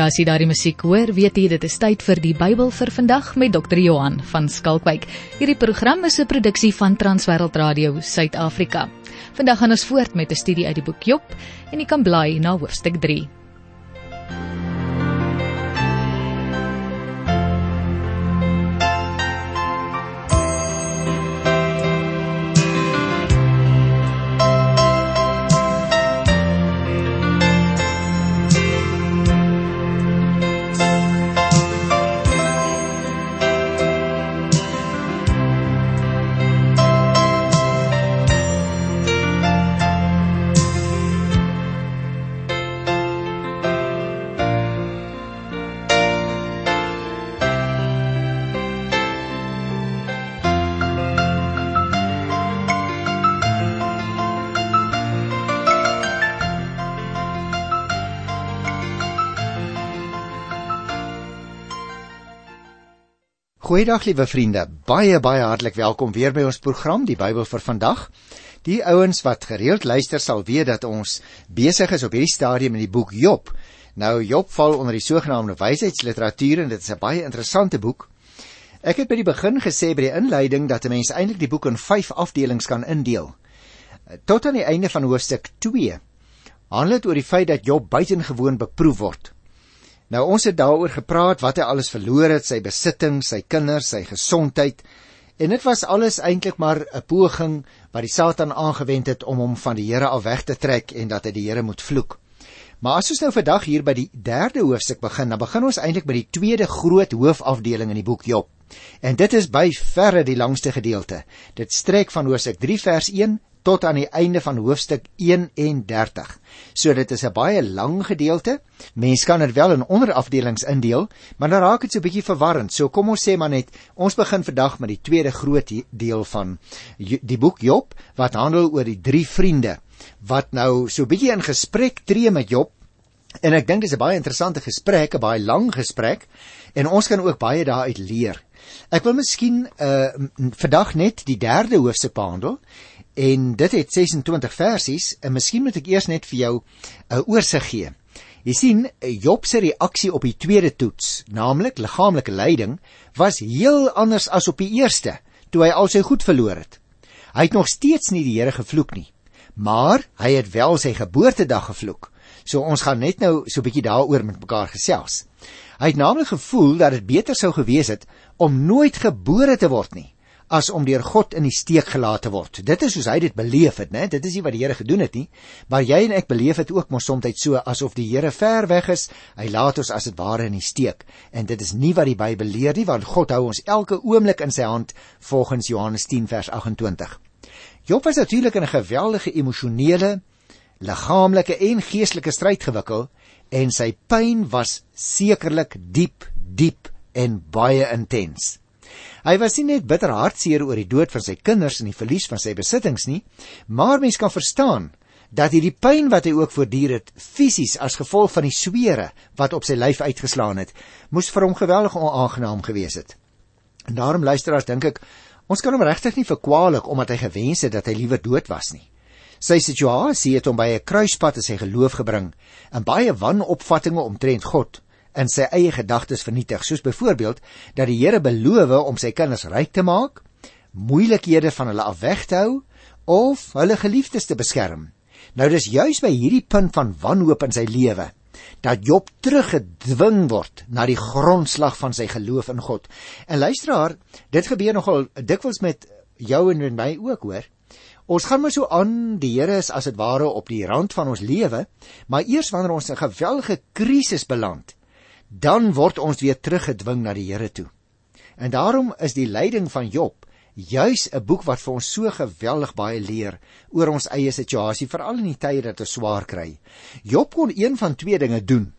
Ja, as jy daardie musiek hoor, weet jy dit is tyd vir die Bybel vir vandag met Dr. Johan van Skalkwyk. Hierdie program is 'n produksie van Transwêreld Radio Suid-Afrika. Vandag gaan ons voort met 'n studie uit die boek Job en jy kan blaai na hoofstuk 3. Goeiedag liewe vriende. Baie baie hartlik welkom weer by ons program Die Bybel vir vandag. Die ouens wat gereeld luister sal weet dat ons besig is op hierdie stadium in die boek Job. Nou Job val onder die sogenaamde wysheidsliteratuur en dit is 'n baie interessante boek. Ek het by die begin gesê by die inleiding dat 'n mens eintlik die boek in 5 afdelings kan indeel. Tot aan die einde van hoofstuk 2 handel dit oor die feit dat Job buitengewoon beproef word. Nou ons het daaroor gepraat wat hy alles verloor het, sy besittings, sy kinders, sy gesondheid. En dit was alles eintlik maar 'n poging wat die Satan aangewend het om hom van die Here af weg te trek en dat hy die Here moet vloek. Maar as ons nou vandag hier by die 3de hoofstuk begin, dan begin ons eintlik by die tweede groot hoofafdeling in die boek Job. En dit is by verre die langste gedeelte. Dit strek van hoofstuk 3 vers 1 tot aan die einde van hoofstuk 31. So dit is 'n baie lang gedeelte. Mens kan dit wel in onderafdelings indeel, maar dan raak dit so 'n bietjie verwarrend. So kom ons sê maar net, ons begin vandag met die tweede groot deel van die boek Job wat handel oor die drie vriende wat nou so 'n bietjie in gesprek tree met Job. En ek dink dis 'n baie interessante gesprek, 'n baie lang gesprek en ons kan ook baie daaruit leer. Ek wil miskien uh vandag net die derde hoofstuk behandel en dit het 26 versies en miskien moet ek eers net vir jou 'n oorsig gee. Jy sien Job se reaksie op die tweede toets, naamlik liggaamlike lyding, was heel anders as op die eerste, toe hy al sy goed verloor het. Hy het nog steeds nie die Here gevloek nie, maar hy het wel sy geboortedag gevloek. So ons gaan net nou so 'n bietjie daaroor met mekaar gesels. Hy het naamlik gevoel dat dit beter sou gewees het om nooit gebore te word nie as om deur God in die steek gelaat te word. Dit is soos hy dit beleef het, né? Dit is nie wat die Here gedoen het nie, maar jy en ek beleef dit ook mos soms so asof die Here ver weg is. Hy laat ons as dit ware in die steek. En dit is nie wat die Bybel leer nie, want God hou ons elke oomblik in sy hand volgens Johannes 10 vers 28. Job was natuurlik in 'n geweldige emosionele, liggaamlike en geestelike stryd gewikkel en sy pyn was sekerlik diep, diep en baie intens. Hy was nie net bitter hartseer oor die dood van sy kinders en die verlies van sy besittings nie, maar mens kan verstaan dat hierdie pyn wat hy ook voortduur het fisies as gevolg van die swere wat op sy lyf uitgeslaan het, moes vir hom geweldig onaangenaam gewees het. En daarom luisteraars dink ek, ons kan hom regtig nie verkwalik omdat hy gewens het dat hy liewer dood was nie. Sy situasie het hom by 'n kruispunt in sy geloof gebring en baie wanopvattinge omtrent God in sy eie gedagtes vernietig, soos byvoorbeeld dat die Here beloof om sy kinders ryk te maak, moeilikhede van hulle af weg te hou of hulle geliefdes te beskerm. Nou dis juis by hierdie punt van wanhoop in sy lewe dat Job teruggedwing word na die grondslag van sy geloof in God. En luisteraar, dit gebeur nogal dikwels met jou en met my ook, hoor. Ons gaan maar so aan, die Here is as dit ware op die rand van ons lewe, maar eers wanneer ons 'n geweldige krisis beland, dan word ons weer teruggedwing na die Here toe. En daarom is die lyding van Job juis 'n boek wat vir ons so geweldig baie leer oor ons eie situasie, veral in die tye dat ons swaar kry. Job kon een van twee dinge doen.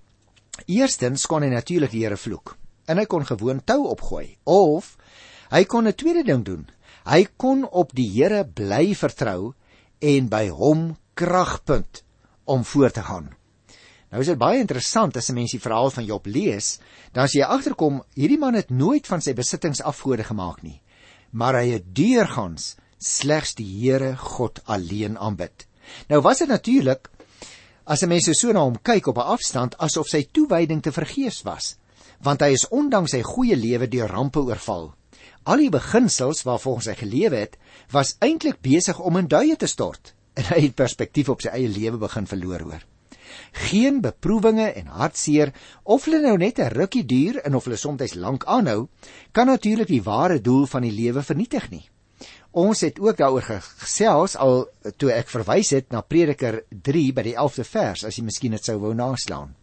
Eerstens kon hy natuurlik die Here vloek en hy kon gewoon tou opgooi of hy kon 'n tweede ding doen. Hy kon op die Here bly vertrou en by hom kragpunt om voort te gaan. Nou is dit baie interessant as 'n mens die verhaal van Job lees, dan as jy agterkom, hierdie man het nooit van sy besittings afgode gemaak nie, maar hy het deurgangs slegs die Here God alleen aanbid. Nou was dit natuurlik as 'n mens so na hom kyk op 'n afstand asof sy toewyding te vergeefs was, want hy is ondanks sy goeie lewe deur rampe oorval. Al die beginsels waarvolgens hy gelewe het, was eintlik besig om in duie te stort en hy het perspektief op sy eie lewe begin verloor hoor. Geen beproewinge en hartseer of hulle nou net 'n rukkie duur en of hulle soms lank aanhou, kan natuurlik die ware doel van die lewe vernietig nie. Ons het ook daaroor gesels al toe ek verwys het na Prediker 3 by die 11de vers as jy miskien dit sou wou naslaan.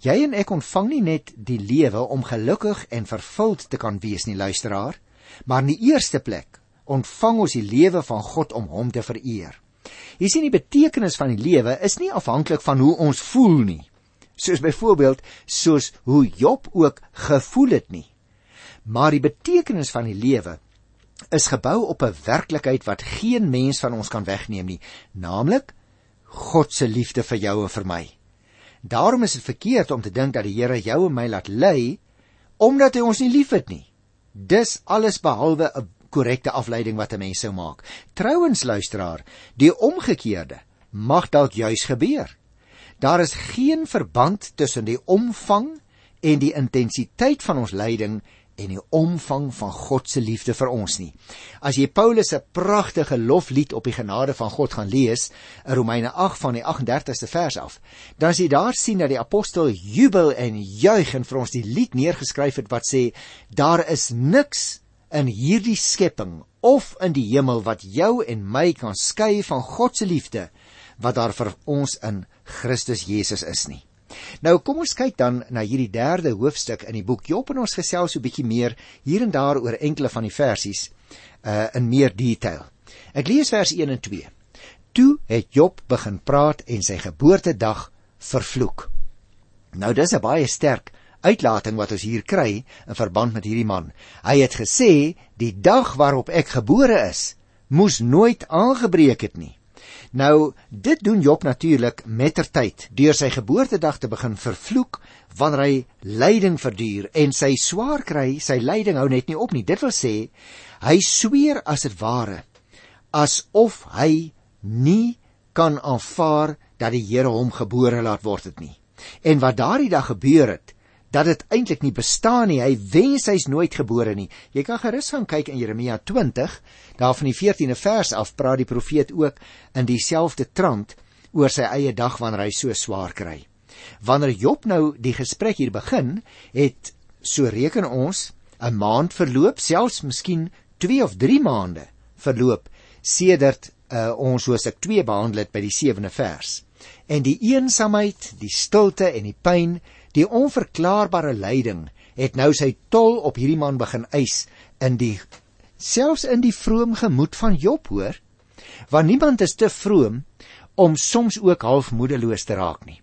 Jy en ek ontvang nie net die lewe om gelukkig en vervuld te kan wees nie, luisteraar, maar in die eerste plek ontvang ons die lewe van God om hom te vereer. Jy sien die betekenis van die lewe is nie afhanklik van hoe ons voel nie. Soos byvoorbeeld soos hoe Job ook gevoel het nie. Maar die betekenis van die lewe is gebou op 'n werklikheid wat geen mens van ons kan wegneem nie, naamlik God se liefde vir jou en vir my. Daarom is dit verkeerd om te dink dat die Here jou en my laat ly omdat hy ons nie liefhet nie. Dis alles behalwe 'n korrekte afleiding wat 'n mens sou maak. Trouwens luisteraar, die omgekeerde mag dalk juis gebeur. Daar is geen verband tussen die omvang en die intensiteit van ons lyding en die omvang van God se liefde vir ons nie. As jy Paulus se pragtige loflied op die genade van God gaan lees, in Romeine 8 van die 38ste vers af, dan sien jy daar sien dat die apostel jubel en juig en vir ons die lied neergeskryf het wat sê daar is niks in hierdie skepping of in die hemel wat jou en my kan skei van God se liefde wat daar vir ons in Christus Jesus is nie. Nou kom ons kyk dan na hierdie derde hoofstuk in die boek Job en ons gesels so 'n bietjie meer hier en daar oor enkele van die versies uh in meer detail. Ek lees vers 1 en 2. Toe het Job begin praat en sy geboortedag vervloek. Nou dis 'n baie sterk uitlating wat ons hier kry in verband met hierdie man. Hy het gesê die dag waarop ek gebore is, moes nooit aangebreek het nie. Nou dit doen Job natuurlik mettertyd deur sy geboortedag te begin vervloek wanneer hy lyding verduur en sy swaar kry, sy lyding hou net nie op nie. Dit wil sê hy sweer as dit ware asof hy nie kan aanvaar dat die Here hom gebore laat word het nie. En wat daardie dag gebeur het, dat dit eintlik nie bestaan nie. Hy wens hy's nooit gebore nie. Jy kan gerus gaan kyk in Jeremia 20, daar van die 14de vers af praat die profeet ook in dieselfde trant oor sy eie dag wanneer hy so swaar kry. Wanneer Job nou die gesprek hier begin, het so reken ons 'n maand verloop, selfs miskien 2 of 3 maande verloop sedert uh, ons Hoofstuk 2 behandel het by die 7de vers. En die eensaamheid, die stilte en die pyn Die onverklaarbare lyding het nou sy tol op hierdie man begin eis in die selfs in die vroom gemoed van Job hoor want niemand is te vroom om soms ook half moedeloos te raak nie.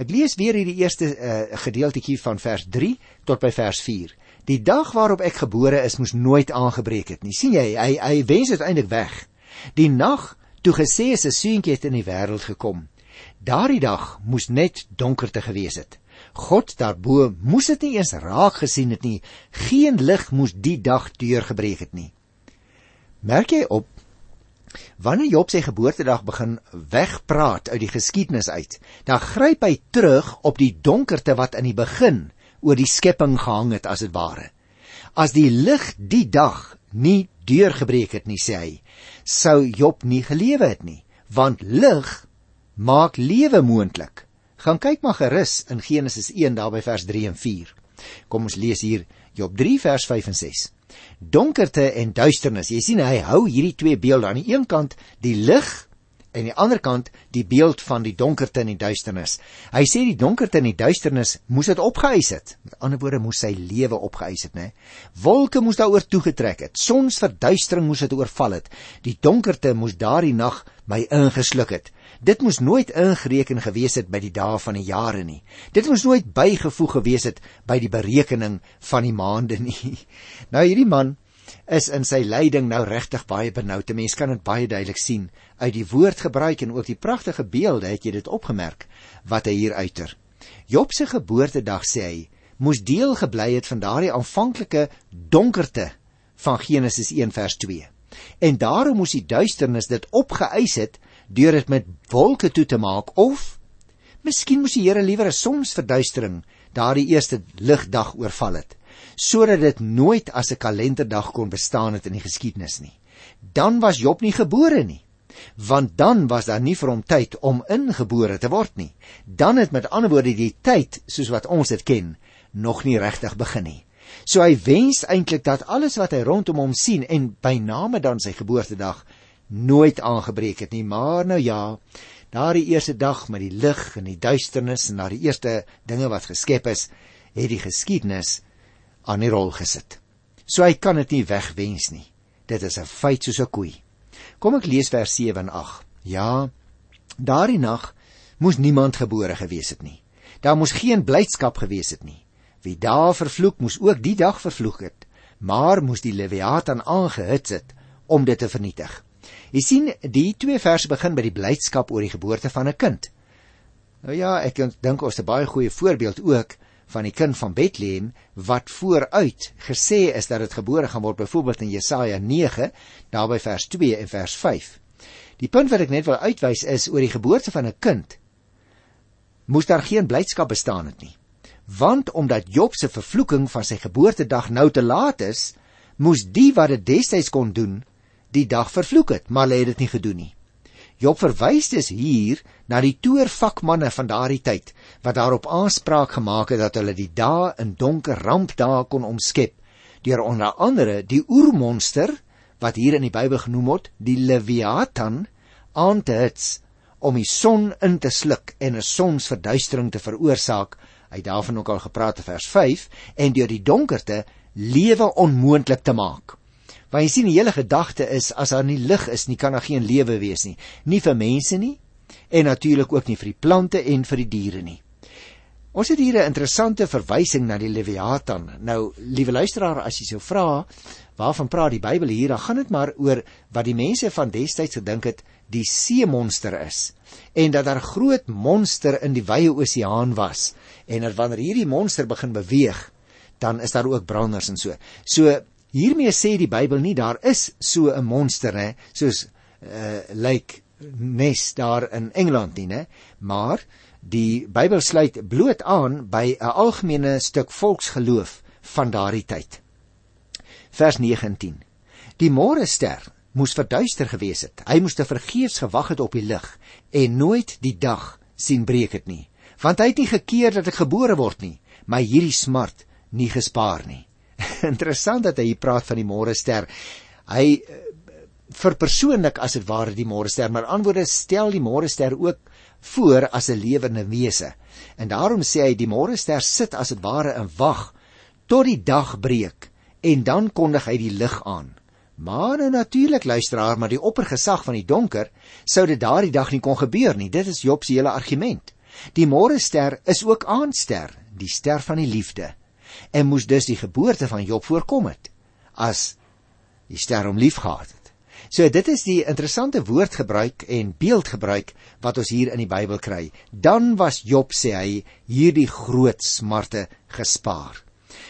Ek lees weer hierdie eerste uh, gedeeltjie van vers 3 tot by vers 4. Die dag waarop ek gebore is moes nooit aangebreek het nie. sien jy, hy hy wens uiteindelik weg. Die nag toe gesê is 'n seentjie het in die wêreld gekom. Daardie dag moes net donkerte gewees het. God daarbo moes dit nie eens raak gesien het nie. Geen lig moes die dag deurgebreek het nie. Merk jy op wanneer Job sy geboortedag begin wegpraat uit die geskiedenis uit, dan gryp hy terug op die donkerte wat in die begin oor die skepping gehang het as dit ware. As die lig die dag nie deurgebreek het nie, sê hy, sou Job nie gelewe het nie, want lig maak lewe moontlik. Gaan kyk maar gerus in Genesis 1 daar by vers 3 en 4. Kom ons lees hier Job 3 vers 5 en 6. Donkerte en duisternis. Jy sien hy hou hierdie twee beelde aan die een kant die lig en aan die ander kant die beeld van die donkerte en die duisternis. Hy sê die donkerte en die duisternis moes dit opgeëis het. Met ander woorde moes sy lewe opgeëis het, né? Wolke moes daaroor toegetrek het. Sonsverduistering moes dit oorval het. Die donkerte moes daardie nag my ingesluk het. Dit moes nooit ingereken gewees het by die dae van die jare nie. Dit moes nooit bygevoeg gewees het by die berekening van die maande nie. Nou hierdie man is in sy lyding nou regtig baie benoud. Mense kan dit baie duidelik sien uit die woordgebruik en ook die pragtige beelde het jy dit opgemerk wat hy hier uiter. Job se geboortedag sê hy moes deel gebly het van daardie aanvanklike donkerte van Genesis 1 vers 2. En daarom moes die duisternis dit opgeëis het deur dit met wolke toe te maak of Miskien moes die Here liewer 'n sonsverduistering daardie eerste ligdag oorval het, sodat dit nooit as 'n kalenderdag kon bestaan het in die geskiedenis nie. Dan was Job nie gebore nie want dan was daar nie vir hom tyd om ingebore te word nie. Dan het met ander woorde die tyd soos wat ons dit ken nog nie regtig begin nie. So hy wens eintlik dat alles wat hy rondom hom sien en by name dan sy geboortedag nooit aangebreek het nie, maar nou ja, daardie eerste dag met die lig en die duisternis en daardie eerste dinge wat geskep is, het die geskiedenis aan die rol gesit. So hy kan dit nie wegwens nie. Dit is 'n feit soos 'n koei. Kom ek lees vers 7 en 8. Ja, daardie nag moes niemand gebore gewees het nie. Daar moes geen blydskap gewees het nie. Wie daar vervloek moes ook die dag vervloek het, maar moes die Lewiatan aangehits het om dit te vernietig. Jy sien, die twee verse begin by die blydskap oor die geboorte van 'n kind. Nou ja, ek dink ons het 'n baie goeie voorbeeld ook van die kind van Bethlehem wat vooruit gesê is dat dit gebore gaan word byvoorbeeld in Jesaja 9 daarby vers 2 en vers 5. Die punt wat ek net wil uitwys is oor die geboorte van 'n kind moes daar geen blydskap bestaan het nie want omdat Job se vervloeking van sy geboortedag nou te laat is, moes die wat dit destyds kon doen, die dag vervloek het, maar hulle het dit nie gedoen nie. Job verwys dus hier na die toervakmanne van daardie tyd wat daarop aanspraak gemaak het dat hulle die dae in donker rampdae kon omskep deur onder andere die oermonster wat hier in die Bybel genoem word, die Leviathan aan te hits om die son in te sluk en 'n sonsverduistering te veroorsaak Hy het daarvan ook al gepraat in vers 5 en deur die donkerte lewe onmoontlik te maak. Want jy sien die hele gedagte is as daar nie lig is nie, kan daar geen lewe wees nie, nie vir mense nie en natuurlik ook nie vir die plante en vir die diere nie. Ons het hier 'n interessante verwysing na die Leviathan. Nou, liewe luisteraar, as jy sou vra, waarvan praat die Bybel hier? Dan gaan dit maar oor wat die mense van destyds gedink het die seemonster is en dat daar groot monster in die wye oseaan was en dat wanneer hierdie monster begin beweeg, dan is daar ook branders en so. So hiermee sê die Bybel nie daar is so 'n monster hè, soos uh lyk like Nes daar in Engeland nie, né? Maar die Bybel sluit bloot aan by 'n algemene stuk volksgeloof van daardie tyd. Vers 19. Die môre ster moes verduister gewees het. Hy moes te vergeefs gewag het op die lig en nooit die dag sien breek het nie want hy het nie gekeer dat ek gebore word nie, maar hierdie smart nie gespaar nie. Interessant dat hy hier praat van die môre ster. Hy eh, verpersoonlik as dit ware die môre ster, maar antwoorde stel die môre ster ook voor as 'n lewende wese. En daarom sê hy die môre ster sit as dit ware in wag tot die dag breek en dan kondig hy die lig aan. Maar nou natuurlik luisteraar, maar die oppergesag van die donker sou dit daardie dag nie kon gebeur nie. Dit is Job se hele argument. Die môrester is ook aandster, die ster van die liefde. En moes dus die geboorte van Job voorkom het as die ster hom liefgehad het. So dit is die interessante woordgebruik en beeldgebruik wat ons hier in die Bybel kry. Dan was Job sê hy hierdie groot smarte gespaar.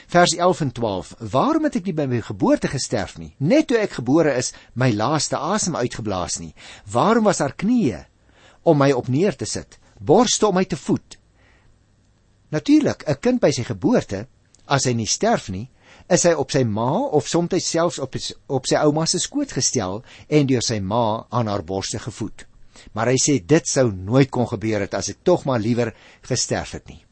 Vers 11 en 12. Waarom het ek nie by my geboorte gesterf nie? Net toe ek gebore is, my laaste asem uitgeblaas nie. Waarom was haar knieë om my op neer te sit? borste om my te voed. Natuurlik, 'n kind by sy geboorte, as hy nie sterf nie, is hy op sy ma of soms selfs op op sy ouma se skoot gestel en deur sy ma aan haar borste gevoed. Maar hy sê dit sou nooit kon gebeur het as ek tog maar liewer gesterf het nie.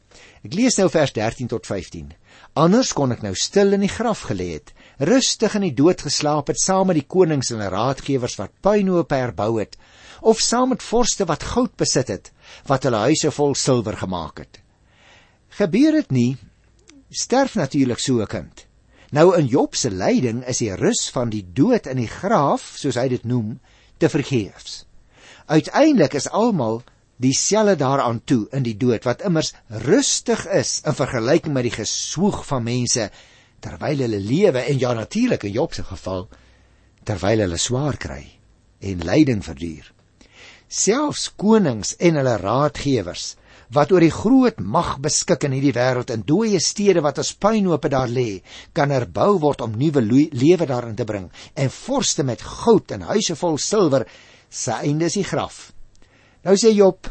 Ek lees nou vers 13 tot 15. Anders kon ek nou stil in die graf gelê het, rustig in die dood geslaap het saam met die konings en raadgewers wat puinhope herbou het, of saam met vorste wat goud besit het, wat hulle huise vol silwer gemaak het. Gebeur dit nie, sterf natuurlik so 'n kind. Nou in Job se lyding is die rus van die dood in die graf, soos hy dit noem, te vergeefs. Uiteindelik is almal dieselfde daaraan toe in die dood wat immers rustig is in vergelyking met die geswoeg van mense terwyl hulle lewe en ja natuurlik in Job se geval terwyl hulle swaar kry en lyding verduur selfs konings en hulle raadgewers wat oor die groot mag beskik in hierdie wêreld in dooie stede wat as puinhope daar lê kan herbou word om nuwe lewe daarin te bring en vorste met goud en huise vol silwer se einde is die graf nou sê Job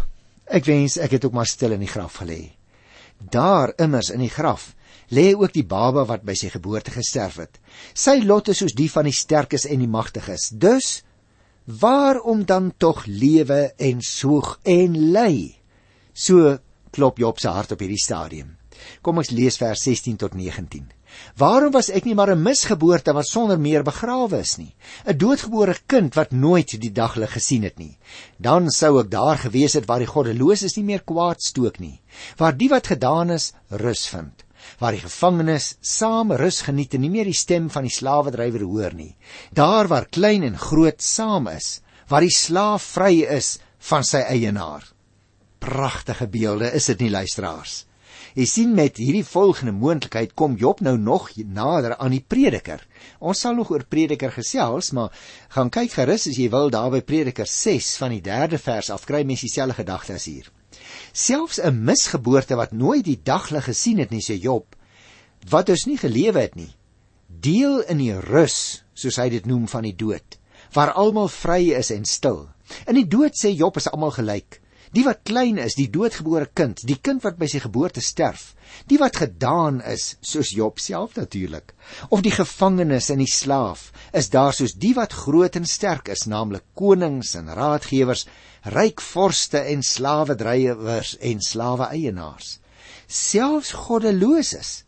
Ek wens ek het ook maar stil in die graf gelê. Daar immers in die graf lê ook die baba wat by sy geboorte gesterf het. Sy lot is soos die van die sterkes en die magtiges. Dus waarom dan tog lewe en soeg en ly? So klop Job se hart op hierdie stadium. Kom ons lees vers 16 tot 19. Waarom was ek nie maar 'n misgeboorte wat sonder meer begrawe is nie? 'n Doodgebore kind wat nooit die daglig gesien het nie. Dan sou ek daar gewees het waar die goddeloses nie meer kwaad stook nie, waar die wat gedaan is rus vind, waar die gevangenes saam rus geniet en nie meer die stem van die slawedrywer hoor nie. Daar waar klein en groot saam is, waar die slaaf vry is van sy eienaar. Pragtige beelde is dit nie luisteraars? Jy sien met hierdie volgende moontlikheid kom Job nou nog nader aan die prediker. Ons sal nog oor prediker gesels, maar gaan kyk gerus as jy wil daar by prediker 6 van die 3de vers af kry mens dieselfde gedagte as hier. Selfs 'n misgeboorte wat nooit die daglig gesien het nie, sê Job, wat dus nie gelewe het nie, deel in die rus, soos hy dit noem van die dood, waar almal vry is en stil. In die dood sê Job is almal gelyk. Die wat klein is, die doodgebore kind, die kind wat by sy geboorte sterf, die wat gedaan is, soos Job self natuurlik, of die gevangenes en die slaaf, is daar soos die wat groot en sterk is, naamlik konings en raadgewers, ryk vorste en slawedrywers en slawe eienaars. Selfs goddeloses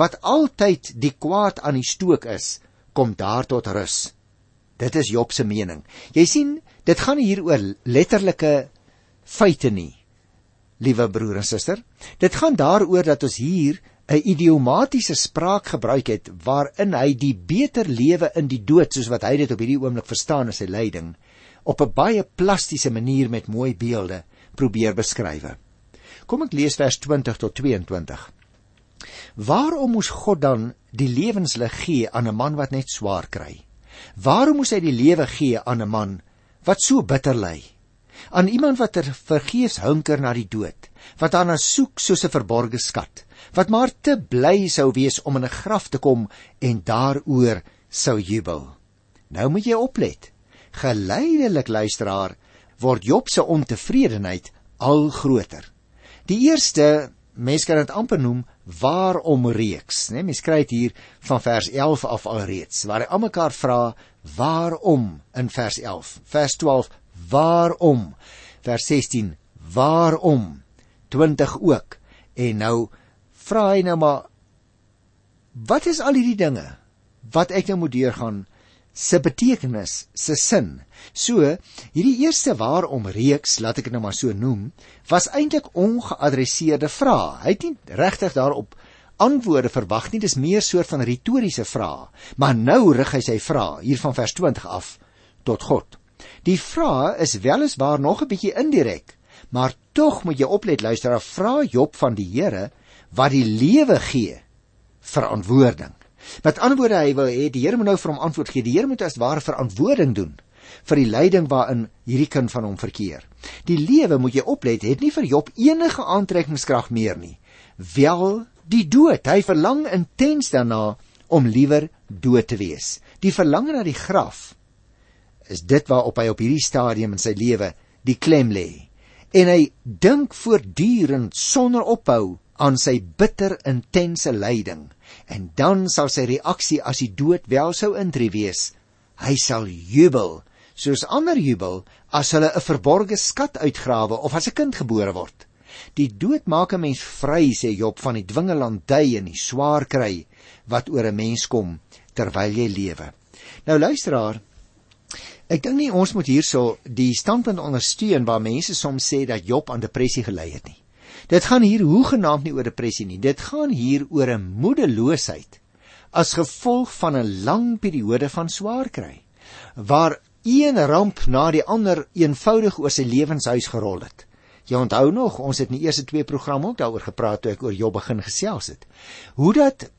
wat altyd die kwaad aan die stook is, kom daar tot rus. Dit is Job se mening. Jy sien, dit gaan hier oor letterlike feite nie. Liewe broer en suster, dit gaan daaroor dat ons hier 'n idiomatiese spraak gebruik het waarin hy die beter lewe in die dood soos wat hy dit op hierdie oomblik verstaan in sy lyding op 'n baie plastiese manier met mooi beelde probeer beskryf. Kom ek lees vers 20 tot 22. Waarom moes God dan die lewenslig gee aan 'n man wat net swaar kry? Waarom moes hy die lewe gee aan 'n man wat so bitter ly? Aan iemand wat ter vergeefs hunker na die dood, wat daarna soek soos 'n verborgde skat, wat maar te bly sou wees om in 'n graf te kom en daaroor sou jubel. Nou moet jy oplet. Geleidelik luisteraar word Job se ontevredenheid al groter. Die eerste mens kan dit amper noem waarom reeks, né? Mens kry dit hier van vers 11 af alreeds waar hy almekaar vra waarom in vers 11. Vers 12 waarom? Vers 16 waarom? 20 ook. En nou vra hy nou maar wat is al hierdie dinge wat ek nou moet deurgaan se betekenis se sin? So hierdie eerste waarom reeks laat ek dit nou maar so noem was eintlik ongeadresseerde vrae hy het nie regtig daarop antwoorde verwag nie dis meer soort van retoriese vrae maar nou rig hy sy vrae hier van vers 20 af tot God Die vraag is weliswaar nog 'n bietjie indirek, maar tog moet jy oplet luister, vra Job van die Here wat die lewe gee verantwoording. Met ander woorde hy wil hê die Here moet nou vir hom antwoord gee. Die Here moet as ware verantwoording doen vir die lyding waarin hierdie kind van hom verkeer. Die lewe moet jy oplet het nie vir Job enige aantrekkingskrag meer nie. Wel die dood. Hy verlang intens daarna om liewer dood te wees. Die verlange na die graf is dit waarop hy op hierdie stadium in sy lewe die klem lê. En hy dink voortdurend sonder ophou aan sy bitter intense lyding. En dan sal sy reaksie as die dood wel sou intree wees, hy sal jubel, soos ander jubel as hulle 'n verborgde skat uitgrawe of as 'n kind gebore word. Die dood maak 'n mens vry, sê Job, van die dwingelandy en die swaar kry wat oor 'n mens kom terwyl jy lewe. Nou luisteraar, Ek dink nie ons moet hierso die standpunt ondersteun waar mense soms sê dat Job aan depressie gelei het nie. Dit gaan hier hoegenaamd nie oor depressie nie. Dit gaan hier oor 'n moedeloosheid as gevolg van 'n lang periode van swaar kry waar een ramp na die ander eenvoudig oor sy lewenshuis gerol het. Jy onthou nog, ons het in die eerste twee programme ook daaroor gepraat toe ek oor Job begin gesels het. Hoe dat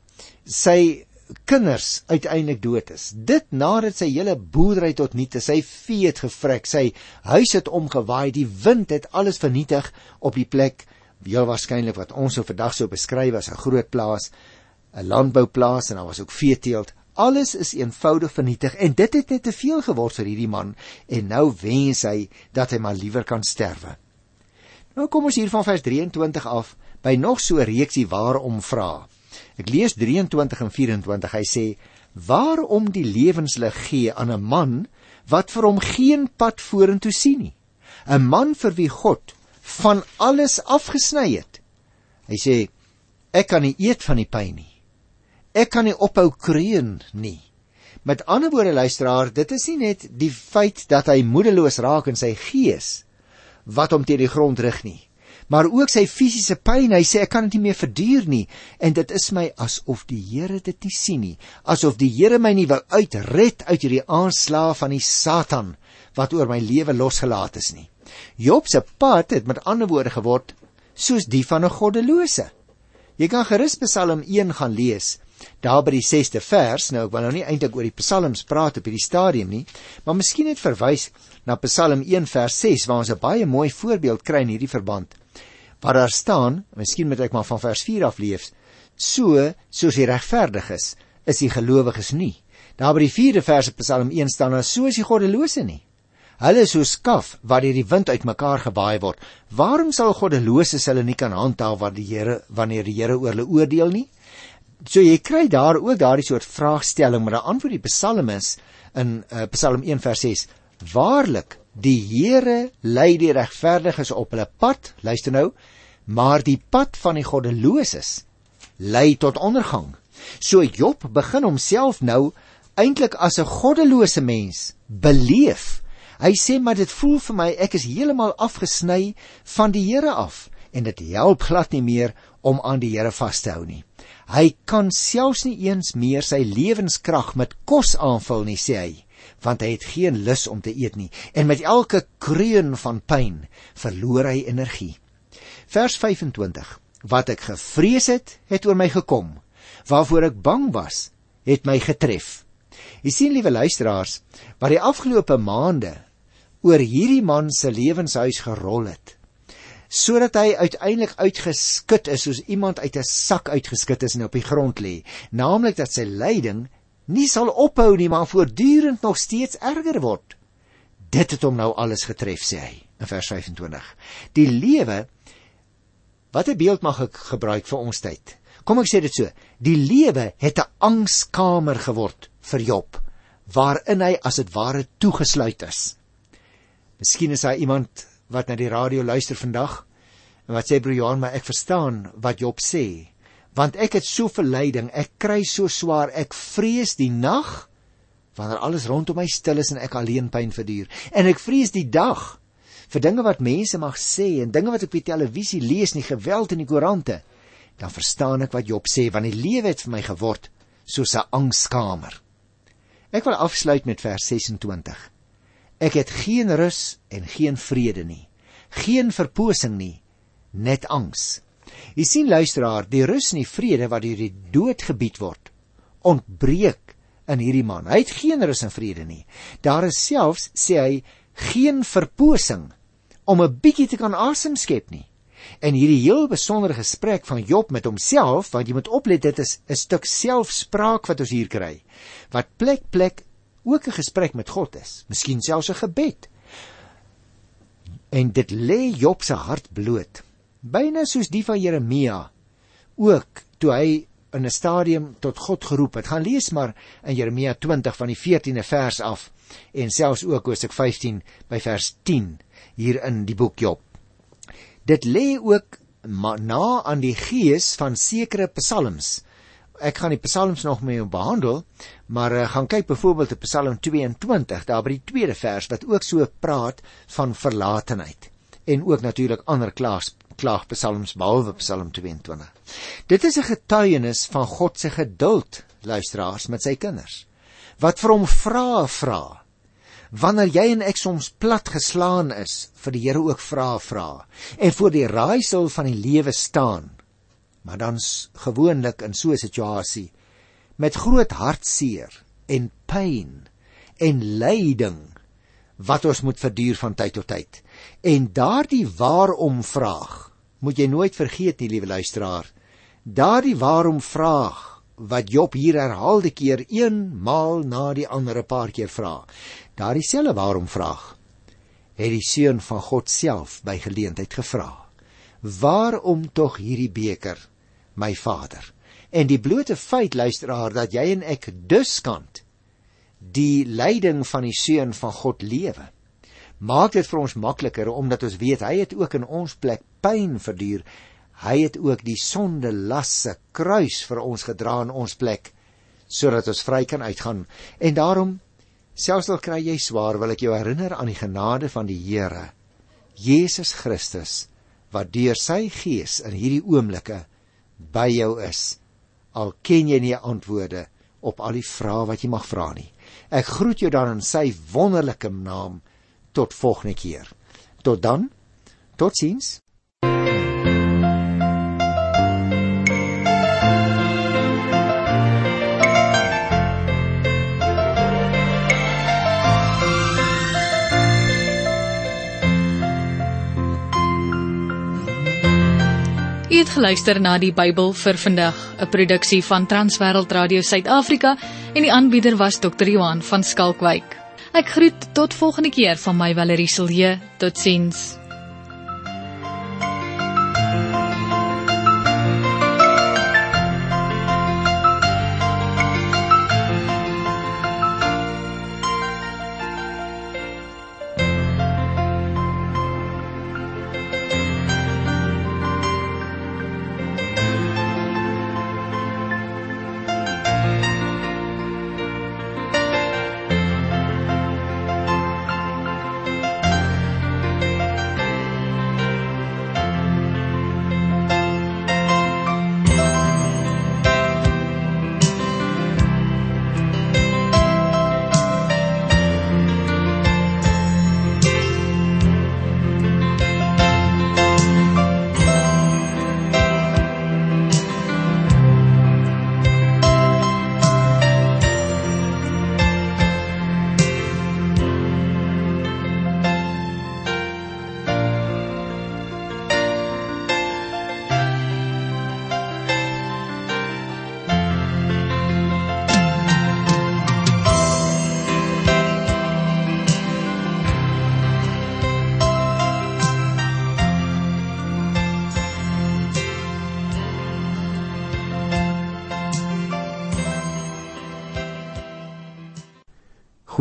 sy kinders uiteindelik dood is. Dit nadat sy hele boerdery tot niet is, sy vee het gevrek, sy huis het omgewaai, die wind het alles vernietig op die plek, heel waarskynlik wat ons so vandag sou beskryf as 'n groot plaas, 'n landbouplaas en daar was ook veeteelt. Alles is eenvoudig vernietig en dit het net te veel geword vir hierdie man en nou wens hy dat hy maar liewer kan sterwe. Nou kom ons hier van vers 23 af by nog so 'n reeksie waarom vra. Ek lees 23 en 24. Hy sê: "Waarom die lewenslig gee aan 'n man wat vir hom geen pad vorentoe sien nie? 'n Man vir wie God van alles afgesny het." Hy sê: "Ek kan nie eet van die pyn nie. Ek kan nie ophou kreun nie." Met ander woorde luisteraar, dit is nie net die feit dat hy moedeloos raak in sy gees wat hom teen die grond rig nie maar ook sy fisiese pyn. Hy sê ek kan dit nie meer verduur nie en dit is my asof die Here dit nie sien nie, asof die Here my nie wil uitred uit hierdie aanslag van die Satan wat oor my lewe losgelaat is nie. Job se pad het met ander woorde geword soos die van 'n goddelose. Jy kan gerus Psalm 1 gaan lees. Daar by die 6ste vers, nou ek wil nou nie eintlik oor die psalms praat op hierdie stadium nie, maar miskien net verwys na Psalm 1 vers 6 waar ons 'n baie mooi voorbeeld kry in hierdie verband waar daar staan, miskien moet ek maar van vers 4 af lees, so soos die regverdiges is die gelowiges nie. Daar by die 4de vers op Psalm 1 staan daar so is die goddelose nie. Hulle is so skaf wat deur die wind uitmekaar gewaai word. Waarom sal goddeloses hulle nie kan handhaaf wat die Here wanneer die Here oor hulle oordeel nie? So jy kry daar ook daardie soort vraagstelling, maar die antwoord die Psalm is in uh, Psalm 1 vers 6: Waarlik, die Here lei die regverdiges op hulle pad, luister nou, maar die pad van die goddeloses lei tot ondergang. So Job begin homself nou eintlik as 'n goddelose mens beleef. Hy sê maar dit voel vir my ek is heeltemal afgesny van die Here af en dit help glad nie meer om aan die Here vas te hou nie. Hy kan selfs nie eens meer sy lewenskrag met kos aanvul nie, sê hy, want hy het geen lus om te eet nie en met elke kreun van pyn verloor hy energie. Vers 25. Wat ek gevrees het, het oor my gekom. Waarvoor ek bang was, het my getref. Jy sien liewe luisteraars, wat die afgelope maande oor hierdie man se lewenshuis gerol het, sodat hy uiteindelik uitgeskit is soos iemand uit 'n sak uitgeskit is en op die grond lê, naamlik dat sy lyding nie sal ophou nie, maar voortdurend nog steeds erger word. Dit het hom nou alles getref, sê hy in vers 25. Die lewe Wat 'n beeld mag ek gebruik vir ons tyd? Kom ek sê dit so. Die lewe het 'n angskamer geword vir Job waarin hy as dit ware toegesluit is. Miskien is daar iemand wat na die radio luister vandag en wat sê broer Johan, maar ek verstaan wat Job sê, want ek het soveel lyding, ek kry so swaar, ek vrees die nag wanneer alles rondom my stil is en ek alleen pyn verduur en ek vrees die dag vir dinge wat mense mag sê en dinge wat op die televisie lees nie geweld in die koerante dan verstaan ek wat Job sê want die lewe het vir my geword soos 'n angskamer ek wil afsluit met vers 26 ek het geen rus en geen vrede nie geen verposing nie net angs. Jy sien luisteraar die rus en die vrede wat deur die dood gebied word ontbreek in hierdie man. Hy het geen rus en vrede nie. Daar is selfs sê hy geen verposing om 'n bietjie te kan asem skep nie. En hierdie heel besondere gesprek van Job met homself, want jy moet oplet dit is 'n stuk selfspraak wat ons hier kry. Wat plek plek ook 'n gesprek met God is, miskien selfs 'n gebed. En dit lê Job se hart bloot, byna soos die van Jeremia ook toe hy in 'n stadium tot God geroep het. Gaan lees maar in Jeremia 20 van die 14de vers af en selfs ook Hosea 15 by vers 10 hier in die boek Job. Dit lê ook na aan die gees van sekere psalms. Ek gaan die psalms nog mee behandel, maar uh, gaan kyk byvoorbeeld op Psalm 22, daar by die tweede vers wat ook so praat van verlatenheid en ook natuurlik ander klaag klaagpsalms behalwe Psalm 22. Dit is 'n getuienis van God se geduld, luisteraars, met sy kinders. Wat vir hom vra vra wanneer jy en ek soms plat geslaan is vir die Here ook vra vra en voor die raaisel van die lewe staan maar dan gewoonlik in so 'n situasie met groot hartseer en pyn en lyding wat ons moet verduur van tyd tot tyd. En daardie waarom vraag moet jy nooit vergeet nie liewe luisteraar daardie waarom vraag wat Job hier herhaalde keer eenmaal na die ander 'n paar keer vra Daardie selfe waarom vraag het die seun van God self by geleentheid gevra. waarom tog hierdie beker my Vader? En die blote feit luisteraar dat jy en ek dus kan die lyding van die seun van God lewe maak dit vir ons makliker omdat ons weet hy het ook in ons plek pyn verduur hy het ook die sonde lasse kruis vir ons gedra in ons plek sodat ons vry kan uitgaan. En daarom selfs al kry jy swaar wil ek jou herinner aan die genade van die Here Jesus Christus wat deur sy gees in hierdie oomblikke by jou is al ken jy nie antwoorde op al die vrae wat jy mag vra nie. Ek groet jou dan in sy wonderlike naam tot volgende keer. Tot dan. Totsiens. U het geluister na die Bybel vir vandag, 'n produksie van Transwêreld Radio Suid-Afrika en die aanbieder was Dr. Johan van Skalkwyk. Ek groet tot volgende keer van my Valerie Silje. Totsiens.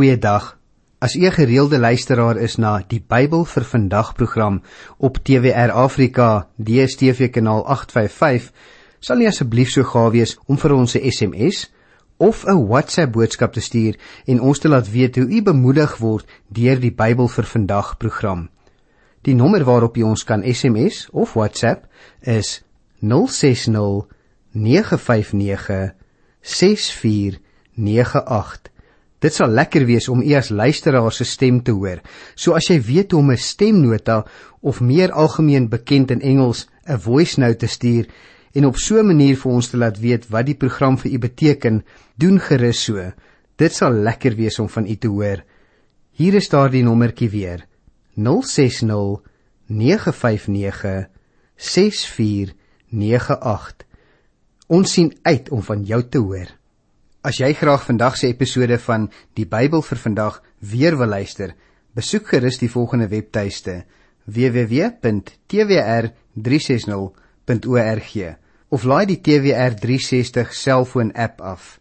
Goeiedag. As u 'n gereelde luisteraar is na die Bybel vir vandag program op TWR Afrika, DStv kanaal 855, sal u asseblief so gaaf wees om vir ons 'n SMS of 'n WhatsApp boodskap te stuur en ons te laat weet hoe u bemoedig word deur die Bybel vir vandag program. Die nommer waarop u ons kan SMS of WhatsApp is 060 959 6498 Dit sal lekker wees om u as luisteraar se stem te hoor. So as jy weet hoe om 'n stemnota of meer algemeen bekend in Engels 'n voice note te stuur en op so 'n manier vir ons te laat weet wat die program vir u beteken, doen gerus so. Dit sal lekker wees om van u te hoor. Hier is daardie nommertjie weer. 060 959 6498. Ons sien uit om van jou te hoor. As jy graag vandag se episode van die Bybel vir vandag weer wil luister, besoek gerus die volgende webtuiste: www.twr360.org of laai die TWR360 selfoon app af.